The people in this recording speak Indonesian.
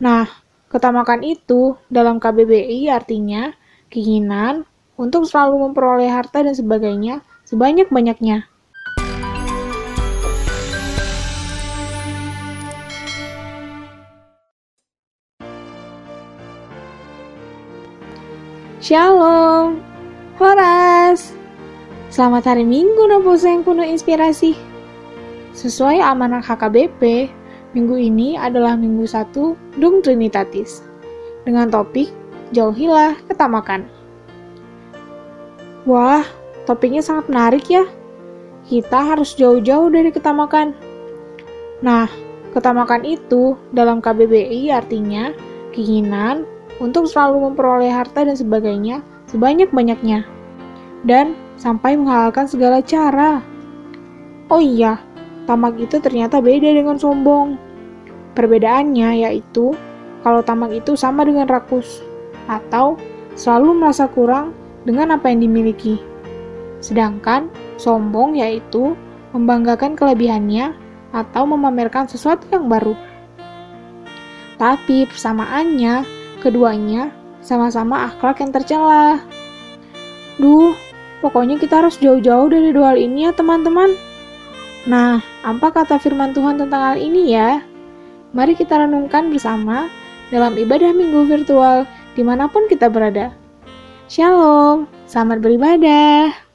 Nah, ketamakan itu dalam KBBI artinya keinginan untuk selalu memperoleh harta dan sebagainya sebanyak-banyaknya. Shalom, Horas. Selamat hari Minggu Noposo yang penuh inspirasi. Sesuai amanah HKBP, minggu ini adalah minggu 1 Dung Trinitatis. Dengan topik, jauhilah ketamakan. Wah, topiknya sangat menarik ya. Kita harus jauh-jauh dari ketamakan. Nah, ketamakan itu dalam KBBI artinya keinginan untuk selalu memperoleh harta dan sebagainya sebanyak-banyaknya, dan sampai menghalalkan segala cara. Oh iya, tamak itu ternyata beda dengan sombong. Perbedaannya yaitu kalau tamak itu sama dengan rakus, atau selalu merasa kurang dengan apa yang dimiliki. Sedangkan sombong yaitu membanggakan kelebihannya atau memamerkan sesuatu yang baru. Tapi persamaannya Keduanya sama-sama akhlak yang tercela. Duh, pokoknya kita harus jauh-jauh dari dua ini ya teman-teman. Nah, apa kata firman Tuhan tentang hal ini ya? Mari kita renungkan bersama dalam ibadah minggu virtual di mana pun kita berada. Shalom, selamat beribadah.